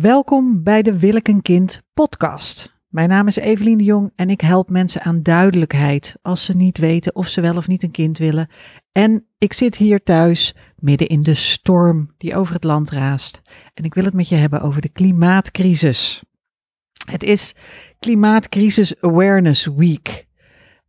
Welkom bij de Wil ik een kind podcast. Mijn naam is Evelien de Jong en ik help mensen aan duidelijkheid als ze niet weten of ze wel of niet een kind willen. En ik zit hier thuis midden in de storm die over het land raast. En ik wil het met je hebben over de klimaatcrisis. Het is Klimaatcrisis Awareness Week.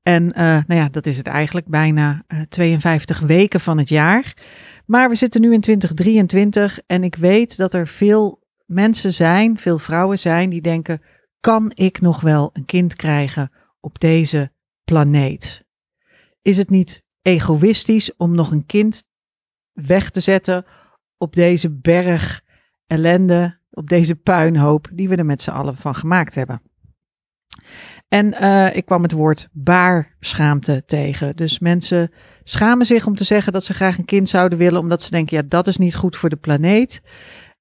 En uh, nou ja, dat is het eigenlijk bijna uh, 52 weken van het jaar. Maar we zitten nu in 2023 en ik weet dat er veel mensen zijn, veel vrouwen zijn die denken: kan ik nog wel een kind krijgen op deze planeet? Is het niet egoïstisch om nog een kind weg te zetten op deze berg ellende, op deze puinhoop die we er met z'n allen van gemaakt hebben? En uh, ik kwam het woord baarschaamte tegen. Dus mensen schamen zich om te zeggen dat ze graag een kind zouden willen, omdat ze denken, ja, dat is niet goed voor de planeet.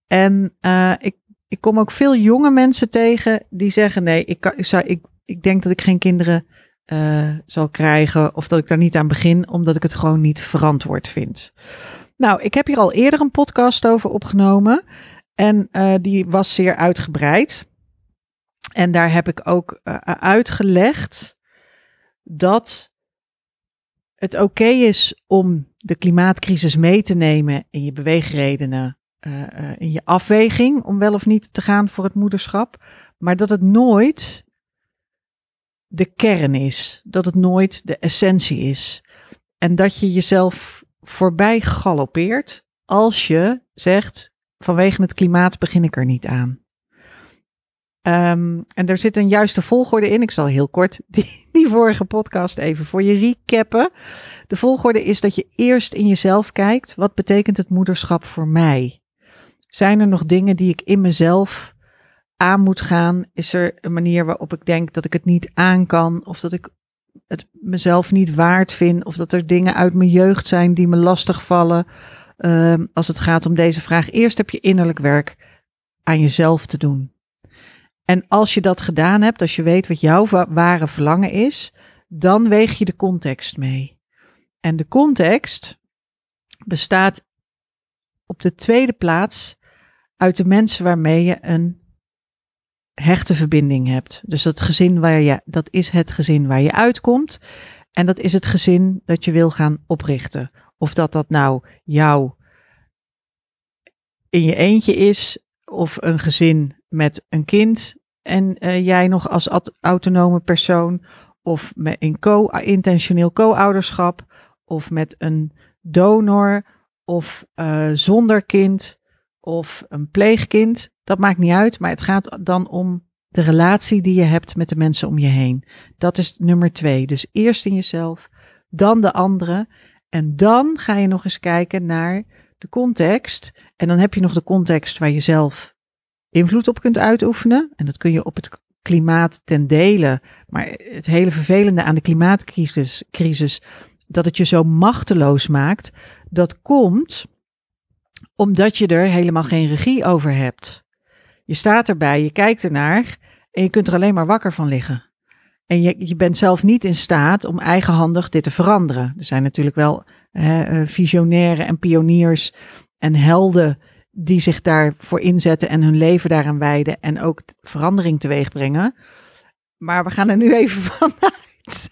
En uh, ik, ik kom ook veel jonge mensen tegen die zeggen, nee, ik, ik, zou, ik, ik denk dat ik geen kinderen uh, zal krijgen of dat ik daar niet aan begin, omdat ik het gewoon niet verantwoord vind. Nou, ik heb hier al eerder een podcast over opgenomen en uh, die was zeer uitgebreid. En daar heb ik ook uitgelegd dat het oké is om de klimaatcrisis mee te nemen in je beweegredenen, in je afweging om wel of niet te gaan voor het moederschap, maar dat het nooit de kern is, dat het nooit de essentie is. En dat je jezelf voorbij galoppeert als je zegt, vanwege het klimaat begin ik er niet aan. Um, en er zit een juiste volgorde in. Ik zal heel kort die, vorige podcast even voor je recappen. De volgorde is dat je eerst in jezelf kijkt. Wat betekent het moederschap voor mij? Zijn er nog dingen die ik in mezelf aan moet gaan? Is er een manier waarop ik denk dat ik het niet aan kan? Of dat ik het mezelf niet waard vind? Of dat er dingen uit mijn jeugd zijn die me lastig vallen? Um, als het gaat om deze vraag. Eerst heb je innerlijk werk aan jezelf te doen. En als je dat gedaan hebt, als je weet wat jouw ware verlangen is, dan weeg je de context mee. En de context bestaat op de tweede plaats uit de mensen waarmee je een hechte verbinding hebt. Dus dat gezin waar je, dat is het gezin waar je uitkomt. En dat is het gezin dat je wil gaan oprichten. Of dat dat nou jou in je eentje is, of een gezin met een kind en uh, jij nog als autonome persoon, of met een co intentioneel co-ouderschap, of met een donor, of uh, zonder kind, of een pleegkind. Dat maakt niet uit, maar het gaat dan om de relatie die je hebt met de mensen om je heen. Dat is nummer twee. Dus eerst in jezelf, dan de anderen. En dan ga je nog eens kijken naar de context. En dan heb je nog de context waar je zelf invloed op kunt uitoefenen. En dat kun je op het klimaat ten dele. Maar het hele vervelende aan de klimaatcrisis, crisis, dat het je zo machteloos maakt, dat komt omdat je er helemaal geen regie over hebt. Je staat erbij, je kijkt ernaar en je kunt er alleen maar wakker van liggen. En je, je bent zelf niet in staat om eigenhandig dit te veranderen. Er zijn natuurlijk wel hè, visionairen en pioniers en helden die zich daarvoor inzetten en hun leven daaraan wijden en ook verandering teweeg brengen. Maar we gaan er nu even vanuit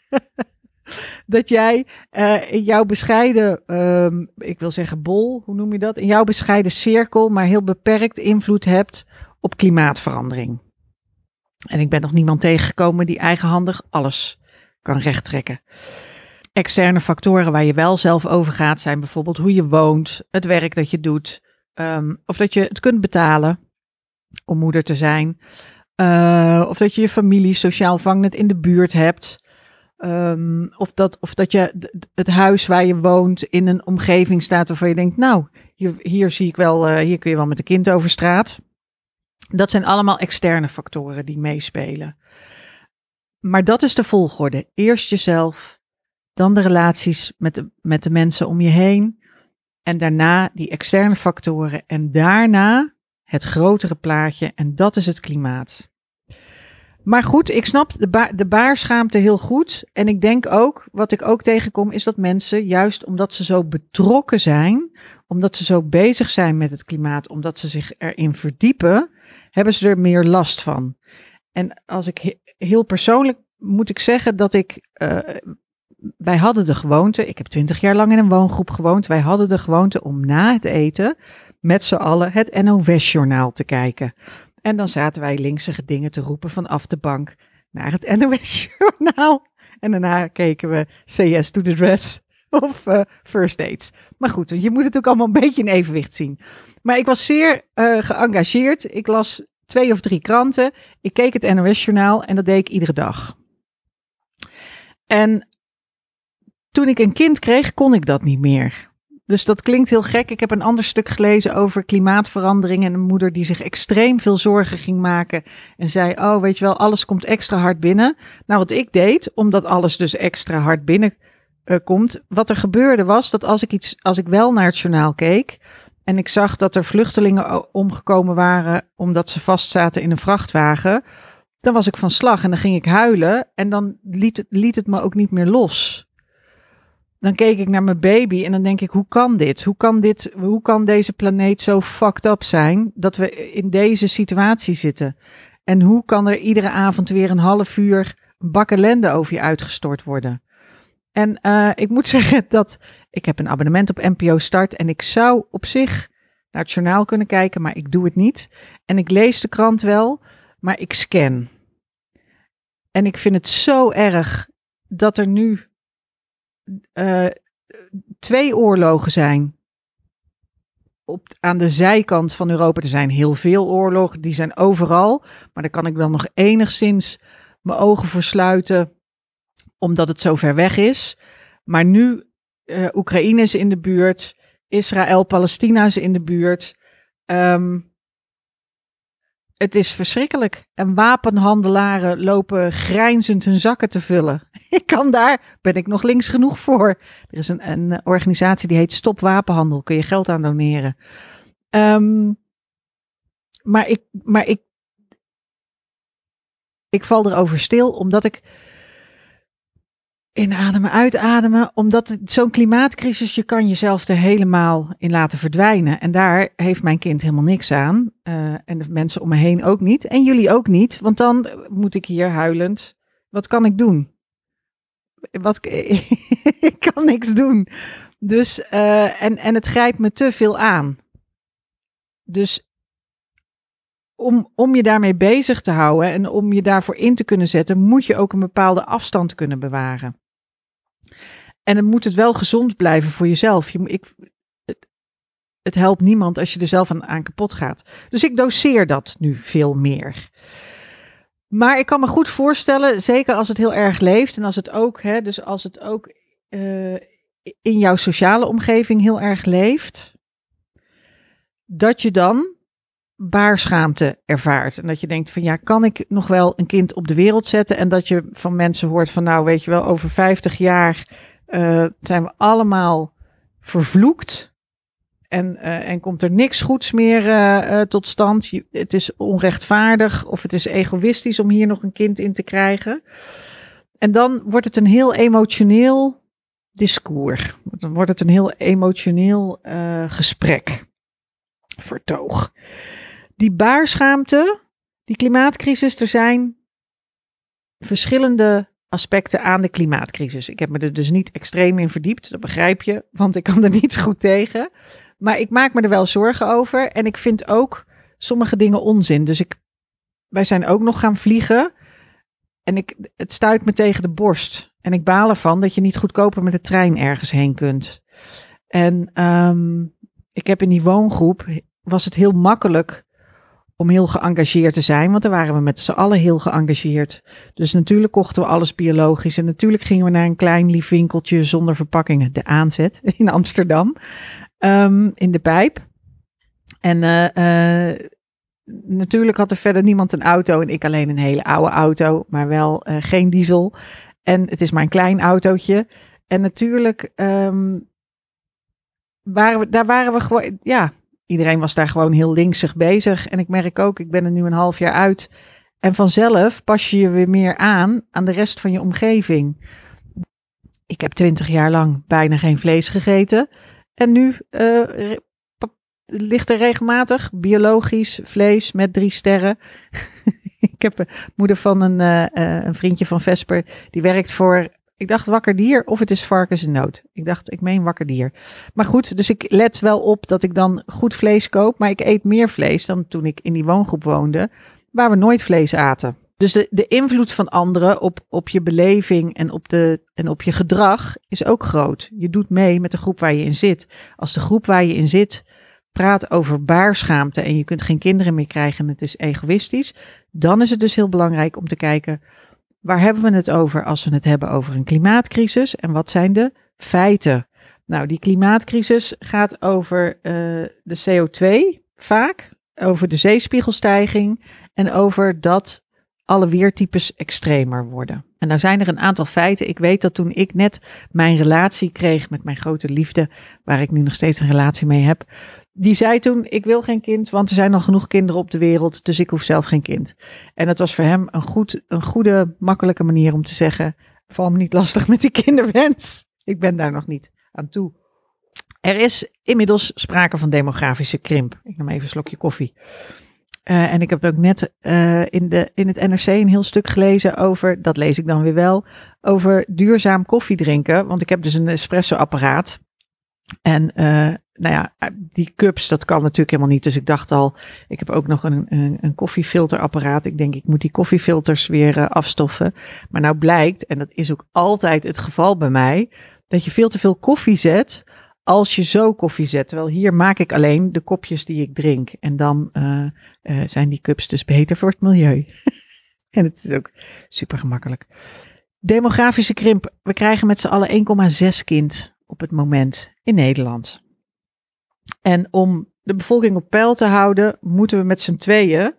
dat jij uh, in jouw bescheiden, um, ik wil zeggen bol, hoe noem je dat? In jouw bescheiden cirkel, maar heel beperkt invloed hebt op klimaatverandering. En ik ben nog niemand tegengekomen die eigenhandig alles kan rechttrekken. Externe factoren waar je wel zelf over gaat zijn bijvoorbeeld hoe je woont, het werk dat je doet, um, of dat je het kunt betalen om moeder te zijn. Uh, of dat je je familie sociaal vangnet in de buurt hebt. Um, of, dat, of dat je het huis waar je woont in een omgeving staat waarvan je denkt, nou, hier, zie ik wel, uh, hier kun je wel met een kind over straat. Dat zijn allemaal externe factoren die meespelen. Maar dat is de volgorde. Eerst jezelf, dan de relaties met de, met de mensen om je heen. En daarna die externe factoren. En daarna het grotere plaatje. En dat is het klimaat. Maar goed, ik snap de, ba de baarschaamte heel goed. En ik denk ook, wat ik ook tegenkom, is dat mensen, juist omdat ze zo betrokken zijn, omdat ze zo bezig zijn met het klimaat, omdat ze zich erin verdiepen, hebben ze er meer last van. En als ik heel persoonlijk moet ik zeggen dat ik. Uh, wij hadden de gewoonte, ik heb twintig jaar lang in een woongroep gewoond. Wij hadden de gewoonte om na het eten met z'n allen het NOS-journaal te kijken. En dan zaten wij linksige dingen te roepen vanaf de bank naar het NOS-journaal. En daarna keken we CS to the dress of uh, first dates. Maar goed, je moet het ook allemaal een beetje in evenwicht zien. Maar ik was zeer uh, geëngageerd. Ik las twee of drie kranten. Ik keek het NOS-journaal en dat deed ik iedere dag. En toen ik een kind kreeg, kon ik dat niet meer. Dus dat klinkt heel gek. Ik heb een ander stuk gelezen over klimaatverandering en een moeder die zich extreem veel zorgen ging maken en zei: "Oh, weet je wel, alles komt extra hard binnen." Nou, wat ik deed, omdat alles dus extra hard binnen uh, komt, wat er gebeurde was dat als ik iets, als ik wel naar het journaal keek en ik zag dat er vluchtelingen omgekomen waren omdat ze vastzaten in een vrachtwagen, dan was ik van slag en dan ging ik huilen en dan liet het, liet het me ook niet meer los dan keek ik naar mijn baby en dan denk ik, hoe kan dit? Hoe kan dit, hoe kan deze planeet zo fucked up zijn dat we in deze situatie zitten? En hoe kan er iedere avond weer een half uur bak ellende over je uitgestort worden? En uh, ik moet zeggen dat ik heb een abonnement op NPO Start en ik zou op zich naar het journaal kunnen kijken, maar ik doe het niet. En ik lees de krant wel, maar ik scan. En ik vind het zo erg dat er nu uh, twee oorlogen zijn. Op, aan de zijkant van Europa. Er zijn heel veel oorlogen, die zijn overal. Maar daar kan ik dan nog enigszins mijn ogen voor sluiten, omdat het zo ver weg is. Maar nu, uh, Oekraïne is in de buurt, Israël, Palestina is in de buurt. Um, het is verschrikkelijk. En wapenhandelaren lopen grijnzend hun zakken te vullen. Ik kan daar, ben ik nog links genoeg voor. Er is een, een organisatie die heet Stop Wapenhandel. Kun je geld aan doneren. Um, maar ik, maar ik, ik val erover stil omdat ik Inademen, uitademen. Omdat zo'n klimaatcrisis, je kan jezelf er helemaal in laten verdwijnen. En daar heeft mijn kind helemaal niks aan. Uh, en de mensen om me heen ook niet. En jullie ook niet. Want dan moet ik hier huilend. Wat kan ik doen? Wat, ik kan niks doen. Dus, uh, en, en het grijpt me te veel aan. Dus om, om je daarmee bezig te houden en om je daarvoor in te kunnen zetten, moet je ook een bepaalde afstand kunnen bewaren. En dan moet het wel gezond blijven voor jezelf. Je, ik, het, het helpt niemand als je er zelf aan, kapot gaat. Dus ik doseer dat nu veel meer. Maar ik kan me goed voorstellen, zeker als het heel erg leeft en als het ook, hè, dus als het ook uh, in jouw sociale omgeving heel erg leeft, dat je dan baarschaamte ervaart. En dat je denkt van ja, kan ik nog wel een kind op de wereld zetten? En dat je van mensen hoort van nou, weet je wel, over 50 jaar uh, zijn we allemaal vervloekt. En, uh, en komt er niks goeds meer uh, tot stand. Je, het is onrechtvaardig of het is egoïstisch om hier nog een kind in te krijgen. En dan wordt het een heel emotioneel discours. Dan wordt het een heel emotioneel gesprek. Vertoog die baarschaamte, die klimaatcrisis, er zijn verschillende aspecten aan de klimaatcrisis. Ik heb me er dus niet extreem in verdiept, dat begrijp je, want ik kan er niet goed tegen. Maar ik maak me er wel zorgen over en ik vind ook sommige dingen onzin. Dus ik, wij zijn ook nog gaan vliegen en ik, het stuit me tegen de borst. En ik baal ervan dat je niet goedkoper met de trein ergens heen kunt. En um, ik heb in die woongroep, was het heel makkelijk om heel geëngageerd te zijn, want daar waren we met z'n allen heel geëngageerd. Dus natuurlijk kochten we alles biologisch en natuurlijk gingen we naar een klein lief winkeltje zonder verpakkingen, de aanzet in Amsterdam, um, in de pijp. En uh, uh, natuurlijk had er verder niemand een auto en ik alleen een hele oude auto, maar wel uh, geen diesel. En het is maar een klein autootje. En natuurlijk um, waren we, daar waren we gewoon, ja, iedereen was daar gewoon heel linksig bezig. En ik merk ook, ik ben er nu een half jaar uit. En vanzelf pas je je weer meer aan aan de rest van je omgeving. Ik heb twintig jaar lang bijna geen vlees gegeten. En nu uh, ligt er regelmatig biologisch vlees met drie sterren. ik heb een moeder van een, uh, een vriendje van Vesper. Die werkt voor, ik dacht wakker dier of het is varkens in nood. Ik dacht, ik meen wakker dier. Maar goed, dus ik let wel op dat ik dan goed vlees koop. Maar ik eet meer vlees dan toen ik in die woongroep woonde. Waar we nooit vlees aten. Dus de, de invloed van anderen op, op je beleving en op, de, en op je gedrag is ook groot. Je doet mee met de groep waar je in zit. Als de groep waar je in zit praat over baarschaamte en je kunt geen kinderen meer krijgen en het is egoïstisch, dan is het dus heel belangrijk om te kijken waar hebben we het over als we het hebben over een klimaatcrisis en wat zijn de feiten. Nou, die klimaatcrisis gaat over uh, de CO2 vaak, over de zeespiegelstijging en over dat alle weertypes extremer worden. En nou zijn er een aantal feiten. Ik weet dat toen ik net mijn relatie kreeg met mijn grote liefde, waar ik nu nog steeds een relatie mee heb, die zei toen: Ik wil geen kind, want er zijn al genoeg kinderen op de wereld, dus ik hoef zelf geen kind. En dat was voor hem een, goed, een goede, makkelijke manier om te zeggen: Val me niet lastig met die kinderwens. Ik ben daar nog niet aan toe. Er is inmiddels sprake van demografische krimp. Ik neem even een slokje koffie. Uh, en ik heb ook net uh, in, de, in het NRC een heel stuk gelezen over, dat lees ik dan weer wel, over duurzaam koffie drinken. Want ik heb dus een espresso-apparaat. En uh, nou ja, die cups, dat kan natuurlijk helemaal niet. Dus ik dacht al, ik heb ook nog een, een, koffiefilterapparaat. Ik denk, ik moet die koffiefilters weer uh, afstoffen. Maar nou blijkt, en dat is ook altijd het geval bij mij, dat je veel te veel koffie zet als je zo koffie zet. Terwijl hier maak ik alleen de kopjes die ik drink. En dan uh, uh, zijn die cups dus beter voor het milieu. en het is ook super gemakkelijk. Demografische krimp. We krijgen met z'n allen 1,6 kind op het moment in Nederland. En om de bevolking op peil te houden, moeten we met z'n tweeën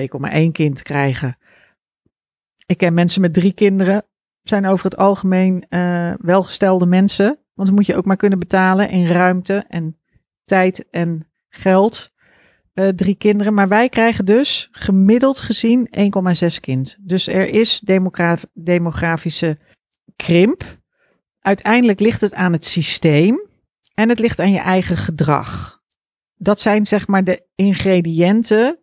2,1 kind krijgen. Ik ken mensen met drie kinderen, zijn over het algemeen uh, welgestelde mensen. Want dan moet je ook maar kunnen betalen in ruimte en tijd en geld. Uh, drie kinderen. Maar wij krijgen dus gemiddeld gezien 1,6 kind. Dus er is demograf demografische krimp. Uiteindelijk ligt het aan het systeem. En het ligt aan je eigen gedrag. Dat zijn zeg maar de ingrediënten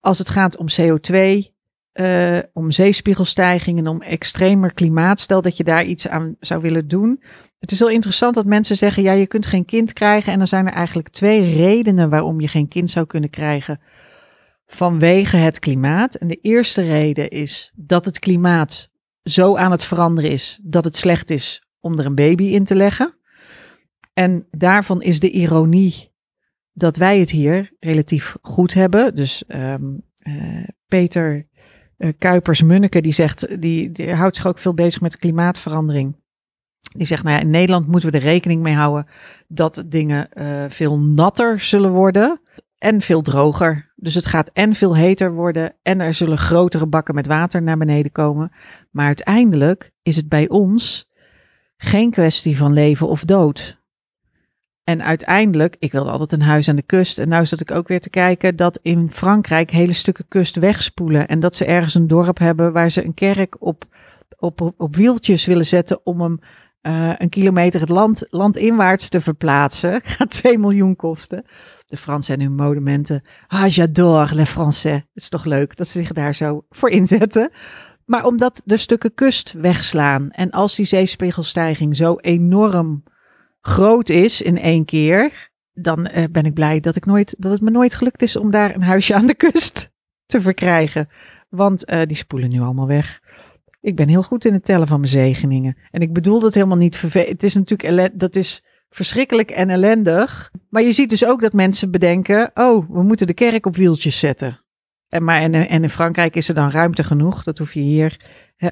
als het gaat om CO2, uh, eh, om zeespiegelstijging en om extremer klimaat. Stel dat je daar iets aan zou willen doen. Het is heel interessant dat mensen zeggen, ja, je kunt geen kind krijgen. En dan zijn er eigenlijk twee redenen waarom je geen kind zou kunnen krijgen vanwege het klimaat. En de eerste reden is dat het klimaat zo aan het veranderen is dat het slecht is om er een baby in te leggen. En daarvan is de ironie dat wij het hier relatief goed hebben. Dus um, uh, Peter uh, Kuipers-Munneke, die zegt, die, die, houdt zich ook veel bezig met klimaatverandering. Die zegt, nou ja, in Nederland moeten we er rekening mee houden dat dingen uh, veel natter zullen worden en veel droger. Dus het gaat en veel heter worden en er zullen grotere bakken met water naar beneden komen. Maar uiteindelijk is het bij ons geen kwestie van leven of dood. En uiteindelijk, ik wilde altijd een huis aan de kust. En nu zat ik ook weer te kijken dat in Frankrijk hele stukken kust wegspoelen. En dat ze ergens een dorp hebben waar ze een kerk op, op, op, wieltjes willen zetten om hem uh, een kilometer het land, landinwaarts te verplaatsen. Gaat 2 miljoen kosten. De Fransen en hun monumenten. Ah, j'adore les Français. Het is toch leuk dat ze zich daar zo voor inzetten. Maar omdat de stukken kust wegslaan en als die zeespiegelstijging zo enorm groot is in één keer, dan uh, ben ik blij dat, ik nooit, dat het me nooit gelukt is om daar een huisje aan de kust te verkrijgen. Want uh, die spoelen nu allemaal weg. Ik ben heel goed in het tellen van mijn zegeningen. En ik bedoel dat helemaal niet vervelend. Het is natuurlijk dat is verschrikkelijk en ellendig. Maar je ziet dus ook dat mensen bedenken: oh, we moeten de kerk op wieltjes zetten. En, maar, en, en in Frankrijk is er dan ruimte genoeg. Dat hoef je hier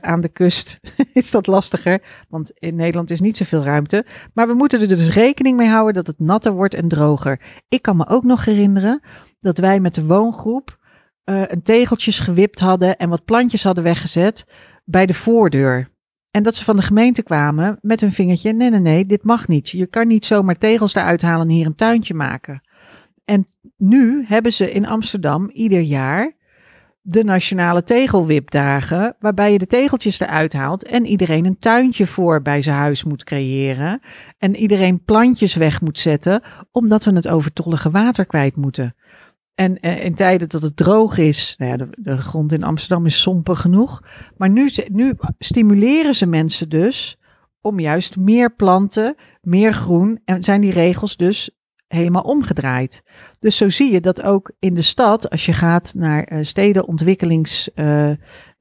aan de kust is dat lastiger, want in Nederland is niet zoveel ruimte. Maar we moeten er dus rekening mee houden dat het natter wordt en droger. Ik kan me ook nog herinneren dat wij met de woongroep uh, een tegeltjes gewipt hadden en wat plantjes hadden weggezet bij de voordeur. En dat ze van de gemeente kwamen met hun vingertje: nee, nee, nee, dit mag niet. Je kan niet zomaar tegels eruit halen en hier een tuintje maken. En nu hebben ze in Amsterdam ieder jaar de nationale tegelwipdagen, waarbij je de tegeltjes eruit haalt en iedereen een tuintje voor bij zijn huis moet creëren en iedereen plantjes weg moet zetten, omdat we het overtollige water kwijt moeten. En eh, in tijden dat het droog is, nou ja, de, de grond in Amsterdam is sompen genoeg, maar nu, nu stimuleren ze mensen dus om juist meer planten, meer groen en zijn die regels dus helemaal omgedraaid. Dus zo zie je dat ook in de stad, als je gaat naar uh, stedenontwikkelings. Uh,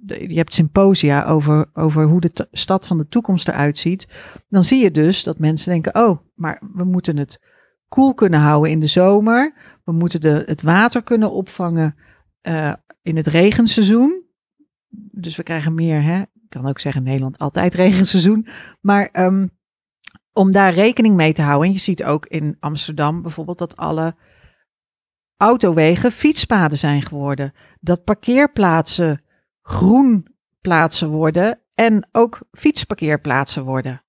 je hebt symposia over, over hoe de stad van de toekomst eruit ziet. Dan zie je dus dat mensen denken: oh, maar we moeten het koel kunnen houden in de zomer. We moeten de, het water kunnen opvangen uh, in het regenseizoen. Dus we krijgen meer, hè? ik kan ook zeggen Nederland altijd regenseizoen. Maar um, om daar rekening mee te houden. En je ziet ook in Amsterdam bijvoorbeeld dat alle autowegen fietspaden zijn geworden. Dat parkeerplaatsen groenplaatsen worden en ook fietsparkeerplaatsen worden.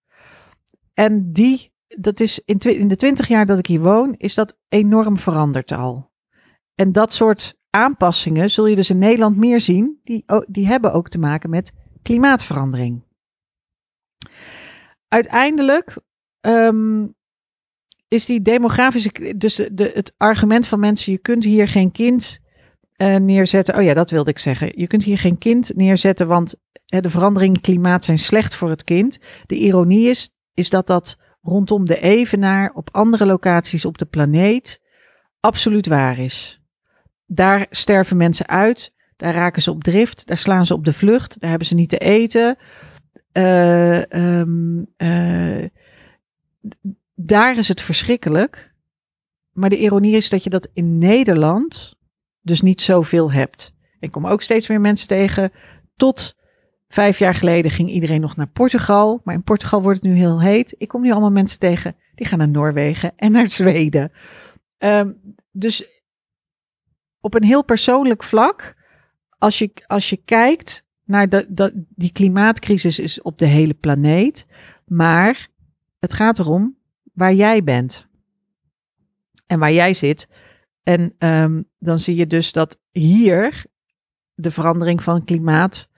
En die, dat is in, in de twintig jaar dat ik hier woon, is dat enorm veranderd al. En dat soort aanpassingen zul je dus in Nederland meer zien. Die, die hebben ook te maken met klimaatverandering. Uiteindelijk um, is die demografische, dus de, het argument van mensen, je kunt hier geen kind uh, neerzetten. Oh ja, dat wilde ik zeggen. Je kunt hier geen kind neerzetten, want de veranderingen in klimaat zijn slecht voor het kind. De ironie is, is dat dat rondom de Evenaar op andere locaties op de planeet absoluut waar is. Daar sterven mensen uit, daar raken ze op drift, daar slaan ze op de vlucht, daar hebben ze niet te eten. Uh, daar is het verschrikkelijk. Maar de ironie is dat je dat in Nederland dus niet zoveel hebt. Ik kom ook steeds meer mensen tegen. Tot vijf jaar geleden ging iedereen nog naar Portugal. Maar in Portugal wordt het nu heel heet. Ik kom nu allemaal mensen tegen die gaan naar Noorwegen en naar Zweden. Um, dus op een heel persoonlijk vlak, als je, als je kijkt naar de, die klimaatcrisis is op de hele planeet. Maar het gaat erom waar jij bent en waar jij zit. En um, dan zie je dus dat hier de verandering van het klimaat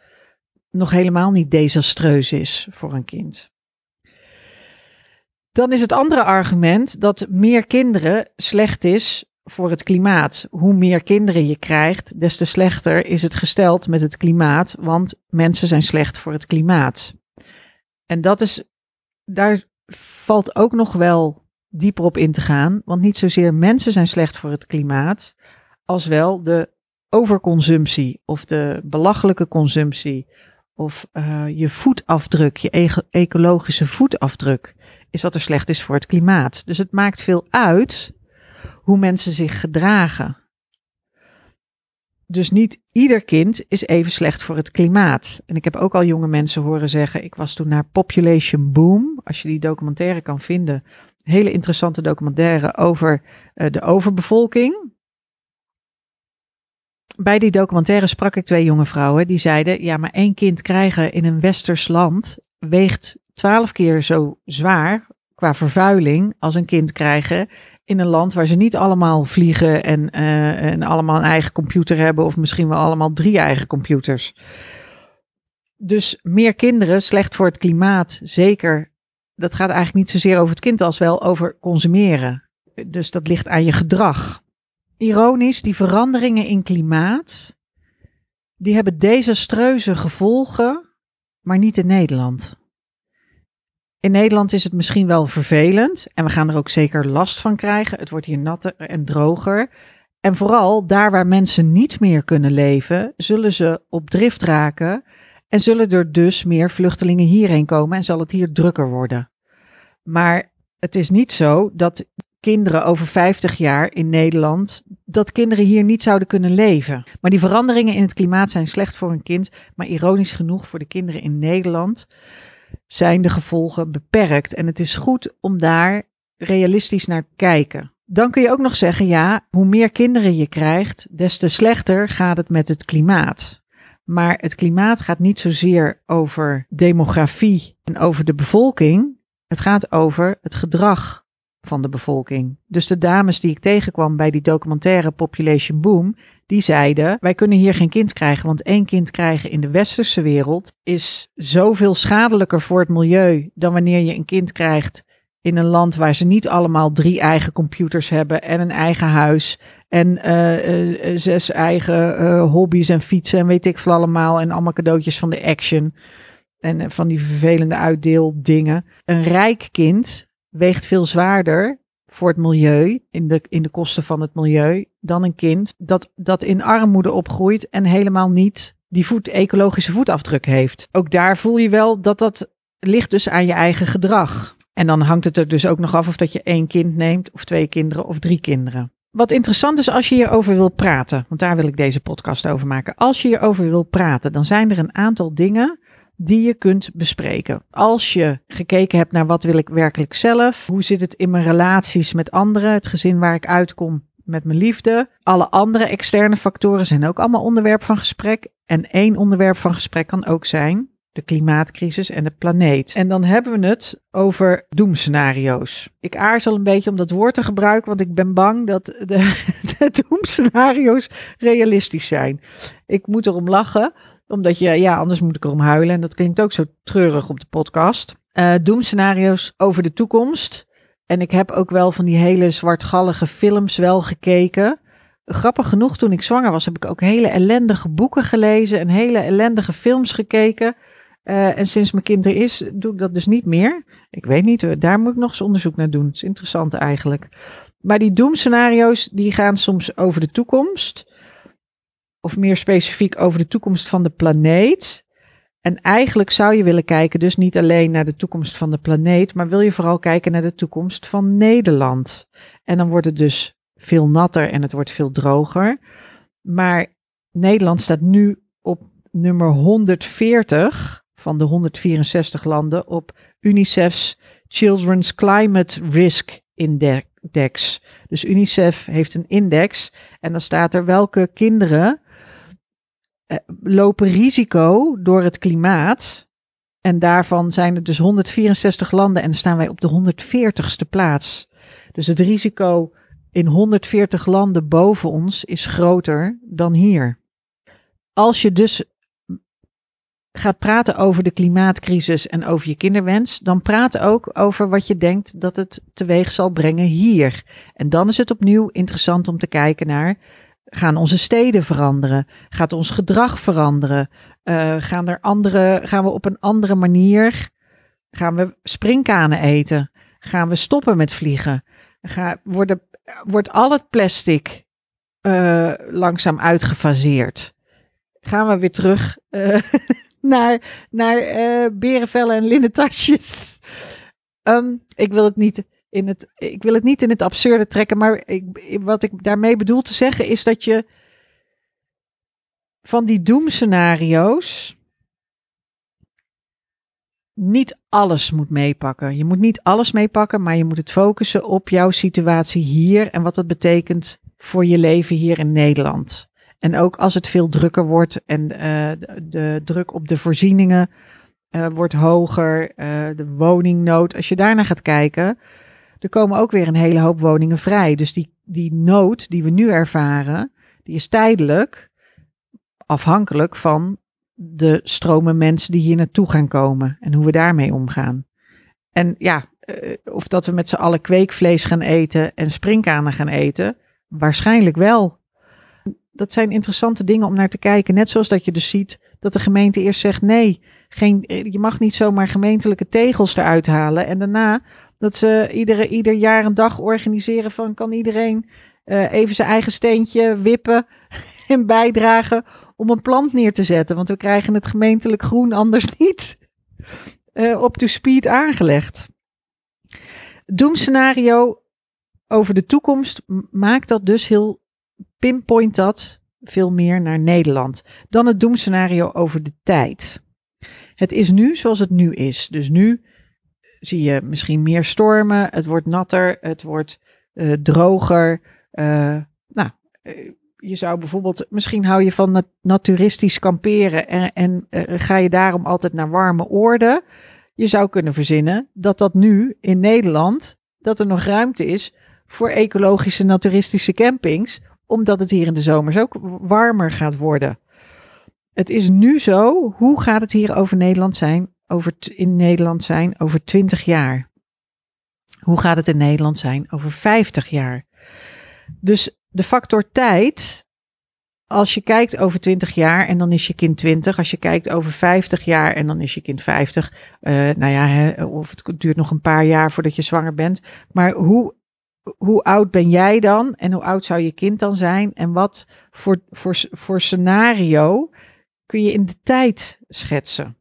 nog helemaal niet desastreus is voor een kind. Dan is het andere argument dat meer kinderen slecht is voor het klimaat. Hoe meer kinderen je krijgt, des te slechter is het gesteld met het klimaat, want mensen zijn slecht voor het klimaat. En dat is, daar valt ook nog wel dieper op in te gaan. Want niet zozeer mensen zijn slecht voor het klimaat, als wel de overconsumptie of de belachelijke consumptie of uh, je voetafdruk, je ecologische voetafdruk, is wat er slecht is voor het klimaat. Dus het maakt veel uit hoe mensen zich gedragen. Dus niet ieder kind is even slecht voor het klimaat. En ik heb ook al jonge mensen horen zeggen: ik was toen naar Population Boom. Als je die documentaire kan vinden, hele interessante documentaire over uh, de overbevolking. Bij die documentaire sprak ik twee jonge vrouwen die zeiden: ja, maar één kind krijgen in een westers land weegt twaalf keer zo zwaar qua vervuiling als een kind krijgen in een land waar ze niet allemaal vliegen en, uh, en allemaal een eigen computer hebben, of misschien wel allemaal drie eigen computers. Dus meer kinderen, slecht voor het klimaat, zeker. Dat gaat eigenlijk niet zozeer over het kind als wel over consumeren. Dus dat ligt aan je gedrag. Ironisch, die veranderingen in klimaat, die hebben desastreuze gevolgen, maar niet in Nederland. In Nederland is het misschien wel vervelend en we gaan er ook zeker last van krijgen. Het wordt hier natter en droger. En vooral daar waar mensen niet meer kunnen leven, zullen ze op drift raken en zullen er dus meer vluchtelingen hierheen komen en zal het hier drukker worden. Maar het is niet zo dat kinderen over 50 jaar in Nederland, dat kinderen hier niet zouden kunnen leven. Maar die veranderingen in het klimaat zijn slecht voor een kind, maar ironisch genoeg voor de kinderen in Nederland zijn de gevolgen beperkt. En het is goed om daar realistisch naar te kijken. Dan kun je ook nog zeggen, ja, hoe meer kinderen je krijgt, des te slechter gaat het met het klimaat. Maar het klimaat gaat niet zozeer over demografie en over de bevolking. Het gaat over het gedrag van de bevolking. Dus de dames die ik tegenkwam bij die documentaire Population Boom, Die zeiden: Wij kunnen hier geen kind krijgen, want één kind krijgen in de westerse wereld is zoveel schadelijker voor het milieu dan wanneer je een kind krijgt in een land waar ze niet allemaal drie eigen computers hebben en een eigen huis en eh, eh, zes eigen uh, hobby's en fietsen en weet ik veel allemaal en allemaal cadeautjes van de action en van die vervelende uitdeeldingen. Een rijk kind weegt veel zwaarder voor het milieu, in de, in de kosten van het milieu, dan een kind dat, dat in armoede opgroeit en helemaal niet die voet, ecologische voetafdruk heeft. Ook daar voel je wel dat dat ligt dus aan je eigen gedrag. En dan hangt het er dus ook nog af of dat je één kind neemt, of twee kinderen, of drie kinderen. Wat interessant is als je hierover wil praten, want daar wil ik deze podcast over maken. Als je hierover wil praten, dan zijn er een aantal dingen die je kunt bespreken. Als je gekeken hebt naar wat wil ik werkelijk zelf, hoe zit het in mijn relaties met anderen, het gezin waar ik uitkom met mijn liefde. Alle andere externe factoren zijn ook allemaal onderwerp van gesprek. En één onderwerp van gesprek kan ook zijn de klimaatcrisis en de planeet. En dan hebben we het over doemscenario's. Ik aarzel een beetje om dat woord te gebruiken, want ik ben bang dat de, de doemscenario's realistisch zijn. Ik moet erom lachen, omdat je, ja, anders moet ik erom huilen. En dat klinkt ook zo treurig op de podcast. Uh, doemscenario's over de toekomst. En ik heb ook wel van die hele zwartgallige films wel gekeken. Grappig genoeg, toen ik zwanger was, heb ik ook hele ellendige boeken gelezen en hele ellendige films gekeken. Uh, en sinds mijn kind er is, doe ik dat dus niet meer. Ik weet niet, daar moet ik nog eens onderzoek naar doen. Het is interessant eigenlijk. Maar die doemscenario's, die gaan soms over de toekomst. Of meer specifiek over de toekomst van de planeet. En eigenlijk zou je willen kijken, dus niet alleen naar de toekomst van de planeet, maar wil je vooral kijken naar de toekomst van Nederland. En dan wordt het dus veel natter en het wordt veel droger. Maar Nederland staat nu op nummer 140 van de 164 landen op UNICEF's Children's Climate Risk Index. Dus UNICEF heeft een index en dan staat er welke kinderen lopen risico door het klimaat. En daarvan zijn er dus 164 landen en staan wij op de 140ste plaats. Dus het risico in 140 landen boven ons is groter dan hier. Als je dus gaat praten over de klimaatcrisis en over je kinderwens, dan praat ook over wat je denkt dat het teweeg zal brengen hier. En dan is het opnieuw interessant om te kijken naar. Gaan onze steden veranderen? Gaat ons gedrag veranderen? Uh, gaan, er andere, gaan we op een andere manier? Gaan we springkanen eten? Gaan we stoppen met vliegen? Ga, worden, wordt al het plastic uh, langzaam uitgefaseerd? Gaan we weer terug uh, naar, naar berenvellen en linnen tasjes. Um, ik wil het niet in het, ik wil het niet in het absurde trekken, maar ik, wat ik daarmee bedoel te zeggen is dat je van die doemscenario's niet alles moet meepakken. Je moet niet alles meepakken, maar je moet het focussen op jouw situatie hier en wat dat betekent voor je leven hier in Nederland. En ook als het veel drukker wordt en uh, de, druk op de voorzieningen uh, wordt hoger, uh, de woningnood. Als je daarnaar gaat kijken, er komen ook weer een hele hoop woningen vrij. Dus die, die nood die we nu ervaren, die is tijdelijk afhankelijk van de stromen mensen die hier naartoe gaan komen en hoe we daarmee omgaan. En ja, of dat we met z'n allen kweekvlees gaan eten en springkanen gaan eten, waarschijnlijk wel dat zijn interessante dingen om naar te kijken. Net zoals dat je dus ziet dat de gemeente eerst zegt nee, geen, je mag niet zomaar gemeentelijke tegels eruit halen. En daarna dat ze iedere, ieder jaar een dag organiseren van kan iedereen uh, even zijn eigen steentje wippen en bijdragen om een plant neer te zetten. Want we krijgen het gemeentelijk groen anders niet uh, op to speed aangelegd. Doemscenario over de toekomst maakt dat dus heel pinpoint dat veel meer naar Nederland dan het doemscenario over de tijd. Het is nu zoals het nu is. Dus nu zie je misschien meer stormen, het wordt natter, het wordt uh, droger. Uh, nou, uh, je zou bijvoorbeeld, misschien hou je van nat naturistisch kamperen en, en ga je daarom altijd naar warme oorden. Je zou kunnen verzinnen dat dat nu in Nederland, dat er nog ruimte is voor ecologische naturistische campings omdat het hier in de zomers ook warmer gaat worden. Het is nu zo. Hoe gaat het hier over Nederland zijn? Over in Nederland zijn over 20 jaar? Hoe gaat het in Nederland zijn over 50 jaar? Dus de factor tijd, als je kijkt over 20 jaar en dan is je kind 20, als je kijkt over 50 jaar en dan is je kind 50, uh, nou ja, hè, of het duurt nog een paar jaar voordat je zwanger bent, maar hoe, hoe oud ben jij dan en hoe oud zou je kind dan zijn en wat voor, voor, voor scenario kun je in de tijd schetsen?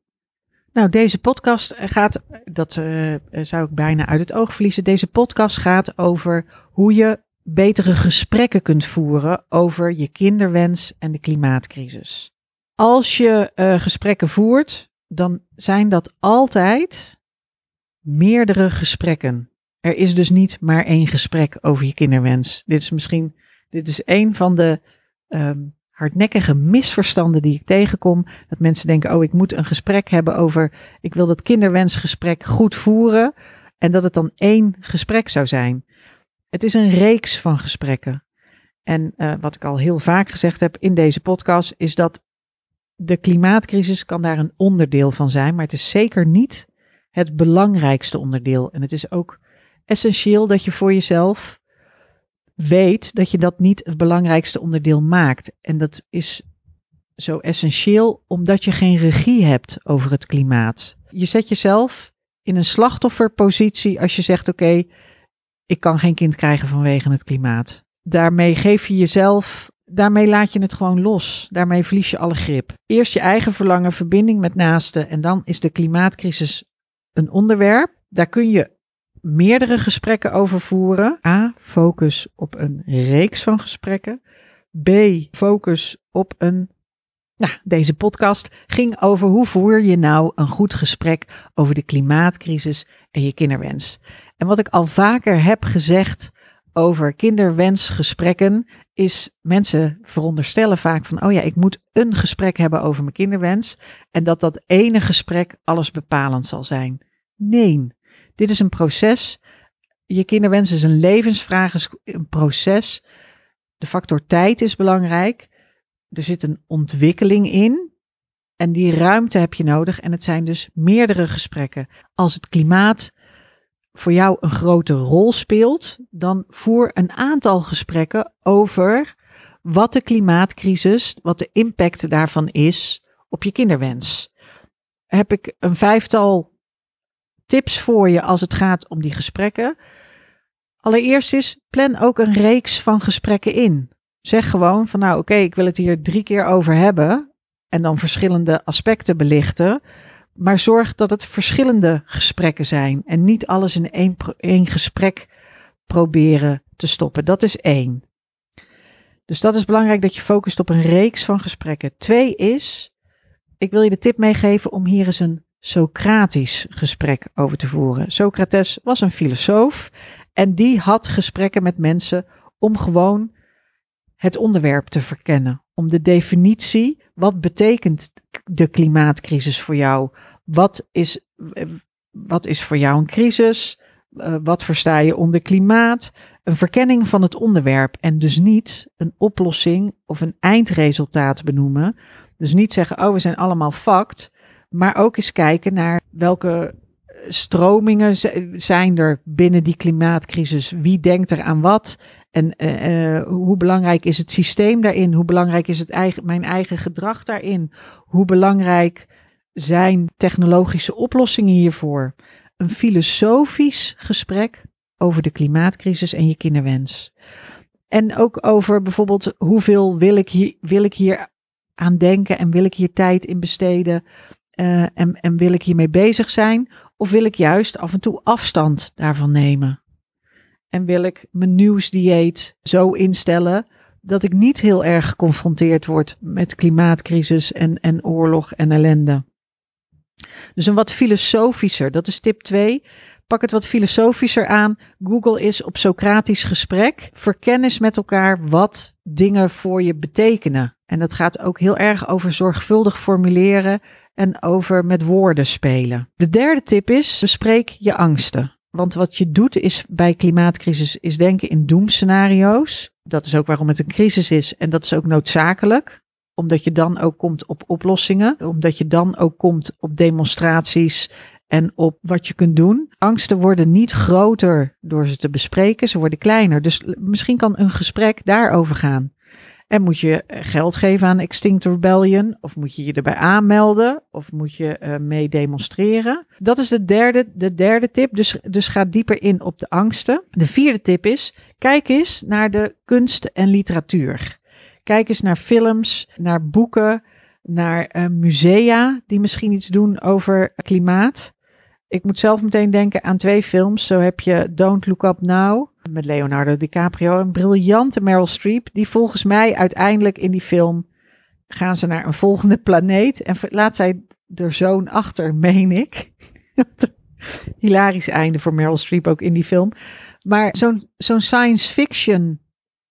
Nou, deze podcast gaat, dat uh, zou ik bijna uit het oog verliezen. Deze podcast gaat over hoe je betere gesprekken kunt voeren over je kinderwens en de klimaatcrisis. Als je uh, gesprekken voert, dan zijn dat altijd meerdere gesprekken. Er is dus niet maar één gesprek over je kinderwens. Dit is misschien, dit is een van de um, hardnekkige misverstanden die ik tegenkom. Dat mensen denken, oh, ik moet een gesprek hebben over, ik wil dat kinderwensgesprek goed voeren. En dat het dan één gesprek zou zijn. Het is een reeks van gesprekken. En uh, wat ik al heel vaak gezegd heb in deze podcast, is dat de klimaatcrisis kan daar een onderdeel van zijn, maar het is zeker niet het belangrijkste onderdeel. En het is ook essentieel dat je voor jezelf weet dat je dat niet het belangrijkste onderdeel maakt. En dat is zo essentieel omdat je geen regie hebt over het klimaat. Je zet jezelf in een slachtofferpositie als je zegt: Oké, ik kan geen kind krijgen vanwege het klimaat. Daarmee geef je jezelf, daarmee laat je het gewoon los. Daarmee verlies je alle grip. Eerst je eigen verlangen, verbinding met naasten en dan is de klimaatcrisis een onderwerp. Daar kun je meerdere gesprekken over voeren. A. Focus op een reeks van gesprekken. B. Focus op een. Nou, deze podcast ging over hoe voer je nou een goed gesprek over de klimaatcrisis en je kinderwens. En wat ik al vaker heb gezegd over kinderwensgesprekken, is mensen veronderstellen vaak van, oh ja, ik moet een gesprek hebben over mijn kinderwens en dat dat ene gesprek alles bepalend zal zijn. Nee, dit is een proces. Je kinderwens is een levensvraag, is een proces. De factor tijd is belangrijk. Er zit een ontwikkeling in. En die ruimte heb je nodig. En het zijn dus meerdere gesprekken. Als het klimaat voor jou een grote rol speelt, dan voer een aantal gesprekken over wat de klimaatcrisis, wat de impact daarvan is op je kinderwens. Heb ik een vijftal tips voor je als het gaat om die gesprekken. Allereerst is, plan ook een reeks van gesprekken in. Zeg gewoon van nou oké, ik wil het hier drie keer over hebben en dan verschillende aspecten belichten. Maar zorg dat het verschillende gesprekken zijn en niet alles in één, één gesprek proberen te stoppen. Dat is één. Dus dat is belangrijk dat je focust op een reeks van gesprekken. Twee is, ik wil je de tip meegeven om hier eens een Socratisch gesprek over te voeren. Socrates was een filosoof en die had gesprekken met mensen om gewoon het onderwerp te verkennen. Om de definitie, wat betekent de klimaatcrisis voor jou? Wat is, wat is voor jou een crisis? Eh, wat versta je onder klimaat? Een verkenning van het onderwerp en dus niet een oplossing of een eindresultaat benoemen. Dus niet zeggen, oh, we zijn allemaal fact, maar ook eens kijken naar welke stromingen zijn er binnen die klimaatcrisis. Wie denkt er aan wat? En uh, hoe belangrijk is het systeem daarin? Hoe belangrijk is het eigen, mijn eigen gedrag daarin? Hoe belangrijk zijn technologische oplossingen hiervoor? Een filosofisch gesprek over de klimaatcrisis en je kinderwens. En ook over bijvoorbeeld hoeveel wil ik hier, wil ik hier aan denken en wil ik hier tijd in besteden? Uh, en, en wil ik hiermee bezig zijn? Of wil ik juist af en toe afstand daarvan nemen? En wil ik mijn nieuwsdieet zo instellen dat ik niet heel erg geconfronteerd word met klimaatcrisis en, en oorlog en ellende? Dus een wat filosofischer, dat is tip 2. Pak het wat filosofischer aan. Google is op Socratisch gesprek. Verkennis met elkaar wat dingen voor je betekenen. En dat gaat ook heel erg over zorgvuldig formuleren en over met woorden spelen. De derde tip is: bespreek je angsten. Want wat je doet is bij klimaatcrisis is denken in doemscenario's. Dat is ook waarom het een crisis is. En dat is ook noodzakelijk omdat je dan ook komt op oplossingen, omdat je dan ook komt op demonstraties en op wat je kunt doen. Angsten worden niet groter door ze te bespreken, ze worden kleiner. Dus misschien kan een gesprek daarover gaan. En moet je geld geven aan Extinct Rebellion? Of moet je je erbij aanmelden? Of moet je uh, mee demonstreren? Dat is de derde, de derde tip. Dus, dus ga dieper in op de angsten. De vierde tip is: kijk eens naar de kunst en literatuur. Kijk eens naar films, naar boeken, naar uh, musea die misschien iets doen over klimaat. Ik moet zelf meteen denken aan twee films. Zo heb je Don't Look Up Now met Leonardo DiCaprio. Een briljante Meryl Streep. Die volgens mij uiteindelijk in die film gaan ze naar een volgende planeet. En laat zij er zoon achter, meen ik. Hilarisch einde voor Meryl Streep ook in die film. Maar zo'n zo'n science fiction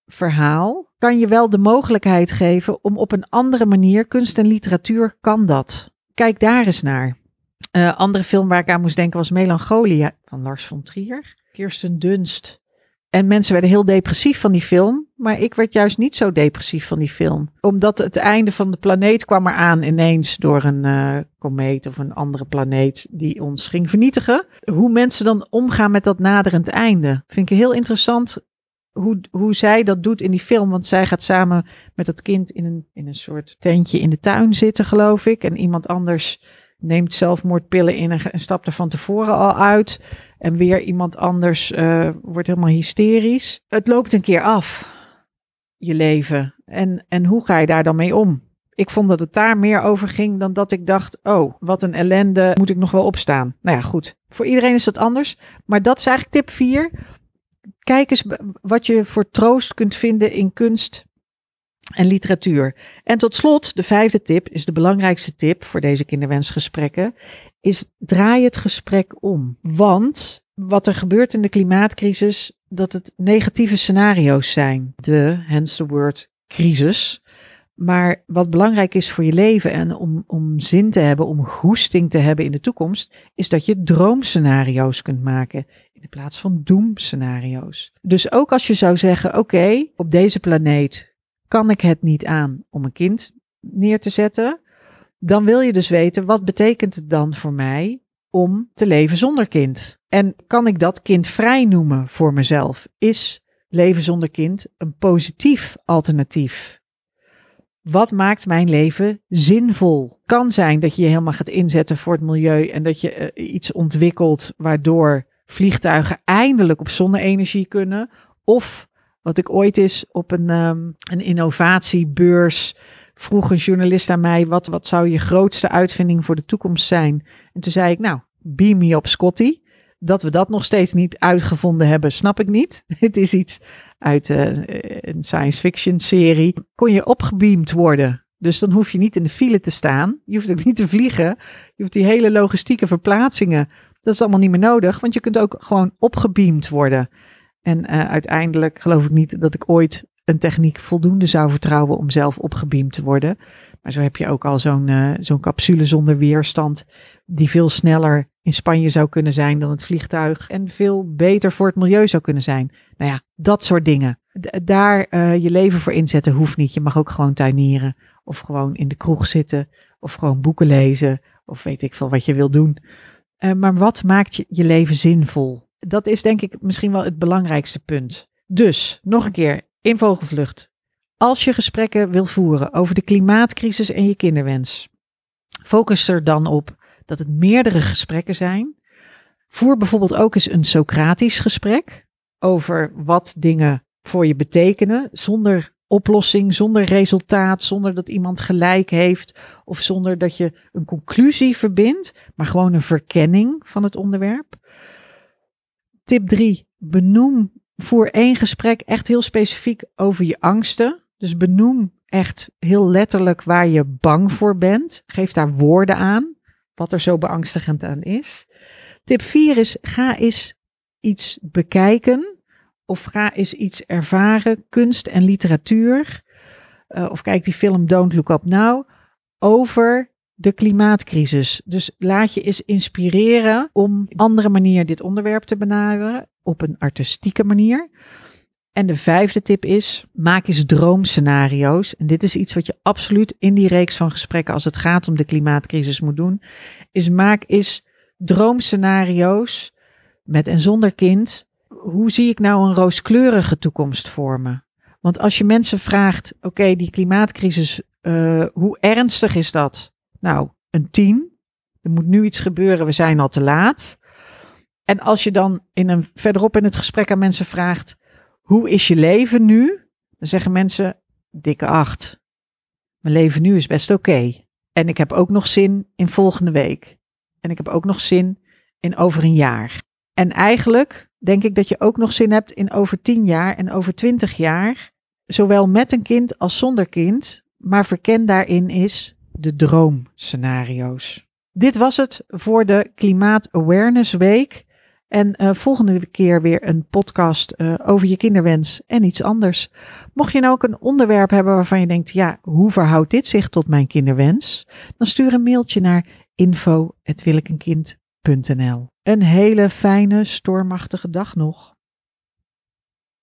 verhaal kan je wel de mogelijkheid geven om op een andere manier, kunst en literatuur kan dat. Kijk daar eens naar. Uh, andere film waar ik aan moest denken was Melancholia van Lars von Trier. Kirsten Dunst. En mensen werden heel depressief van die film. Maar ik werd juist niet zo depressief van die film. Omdat het einde van de planeet kwam eraan ineens door een uh, komeet of een andere planeet die ons ging vernietigen. Hoe mensen dan omgaan met dat naderend einde. Vind ik heel interessant hoe, hoe zij dat doet in die film. Want zij gaat samen met dat kind in een, in een soort tentje in de tuin zitten, geloof ik. En iemand anders neemt zelfmoordpillen in en, stapt er van tevoren al uit. En weer iemand anders uh, wordt helemaal hysterisch. Het loopt een keer af, je leven. En, en hoe ga je daar dan mee om? Ik vond dat het daar meer over ging dan dat ik dacht: oh, wat een ellende, moet ik nog wel opstaan? Nou ja, goed. Voor iedereen is dat anders. Maar dat is eigenlijk tip 4 kijk eens wat je voor troost kunt vinden in kunst en literatuur. En tot slot, de vijfde tip is de belangrijkste tip voor deze kinderwensgesprekken, is draai het gesprek om. Want wat er gebeurt in de klimaatcrisis, dat het negatieve scenario's zijn. De, hence the word crisis. Maar wat belangrijk is voor je leven en om, om zin te hebben, om goesting te hebben in de toekomst, is dat je droomscenario's kunt maken in plaats van doemscenario's. Dus ook als je zou zeggen: Oké, op deze planeet kan ik het niet aan om een kind neer te zetten, dan wil je dus weten: wat betekent het dan voor mij om te leven zonder kind? En kan ik dat kind vrij noemen voor mezelf? Is leven zonder kind een positief alternatief? Wat maakt mijn leven zinvol? Kan zijn dat je je helemaal gaat inzetten voor het milieu en dat je uh, iets ontwikkelt waardoor vliegtuigen eindelijk op zonne-energie kunnen. Of wat ik ooit is op een, um, een innovatiebeurs vroeg een journalist aan mij: wat, wat zou je grootste uitvinding voor de toekomst zijn? En toen zei ik: Nou, beam me op Scotty. Dat we dat nog steeds niet uitgevonden hebben, snap ik niet. Het is iets uit uh, een science fiction serie. Kon je opgebeamd worden? Dus dan hoef je niet in de file te staan. Je hoeft ook niet te vliegen. Je hoeft die hele logistieke verplaatsingen dat is allemaal niet meer nodig, want je kunt ook gewoon opgebeamd worden. En uh, uiteindelijk geloof ik niet dat ik ooit een techniek voldoende zou vertrouwen om zelf opgebeamd te worden. Maar zo heb je ook al zo'n uh, zo'n capsule zonder weerstand, die veel sneller in Spanje zou kunnen zijn dan het vliegtuig. En veel beter voor het milieu zou kunnen zijn. Nou ja, dat soort dingen. daar uh, je leven voor inzetten hoeft niet. Je mag ook gewoon tuinieren. Of gewoon in de kroeg zitten. Of gewoon boeken lezen. Of weet ik veel wat je wil doen. Uh, maar wat maakt je, je leven zinvol? Dat is denk ik misschien wel het belangrijkste punt. Dus, nog een keer, in vogelvlucht. Als je gesprekken wil voeren over de klimaatcrisis en je kinderwens, focus er dan op dat het meerdere gesprekken zijn. Voer bijvoorbeeld ook eens een Socratisch gesprek over wat dingen voor je betekenen, zonder oplossing, zonder resultaat, zonder dat iemand gelijk heeft of zonder dat je een conclusie verbindt, maar gewoon een verkenning van het onderwerp. Tip 3. Benoem voor één gesprek echt heel specifiek over je angsten. Dus benoem echt heel letterlijk waar je bang voor bent. Geef daar woorden aan, wat er zo beangstigend aan is. Tip 4 is: ga eens iets bekijken of ga eens iets ervaren, kunst en literatuur. Uh, of kijk die film Don't Look Up Now over de klimaatcrisis. Dus laat je eens inspireren om op andere manier dit onderwerp te benaderen, op een artistieke manier. En de vijfde tip is: maak eens droomscenario's. En dit is iets wat je absoluut in die reeks van gesprekken als het gaat om de klimaatcrisis moet doen. Is maak eens droomscenario's met en zonder kind. Hoe zie ik nou een rooskleurige toekomst voor me? Want als je mensen vraagt: oké, die klimaatcrisis, uh, hoe ernstig is dat? Nou, een tien. Er moet nu iets gebeuren, we zijn al te laat. En als je dan in een, verderop in het gesprek aan mensen vraagt: hoe is je leven nu? Dan zeggen mensen, dikke acht. Mijn leven nu is best oké. En ik heb ook nog zin in volgende week. En ik heb ook nog zin in over een jaar. En eigenlijk denk ik dat je ook nog zin hebt in over tien jaar en over twintig jaar. Zowel met een kind als zonder kind. Maar verken daarin is de droomscenario's. Dit was het voor de Klimaat Awareness Week. En uh, volgende keer weer een podcast uh, over je kinderwens en iets anders. Mocht je nou ook een onderwerp hebben waarvan je denkt, ja, hoe verhoudt dit zich tot mijn kinderwens? Dan stuur een mailtje naar info.willekenkind.nl Een hele fijne, stormachtige dag nog.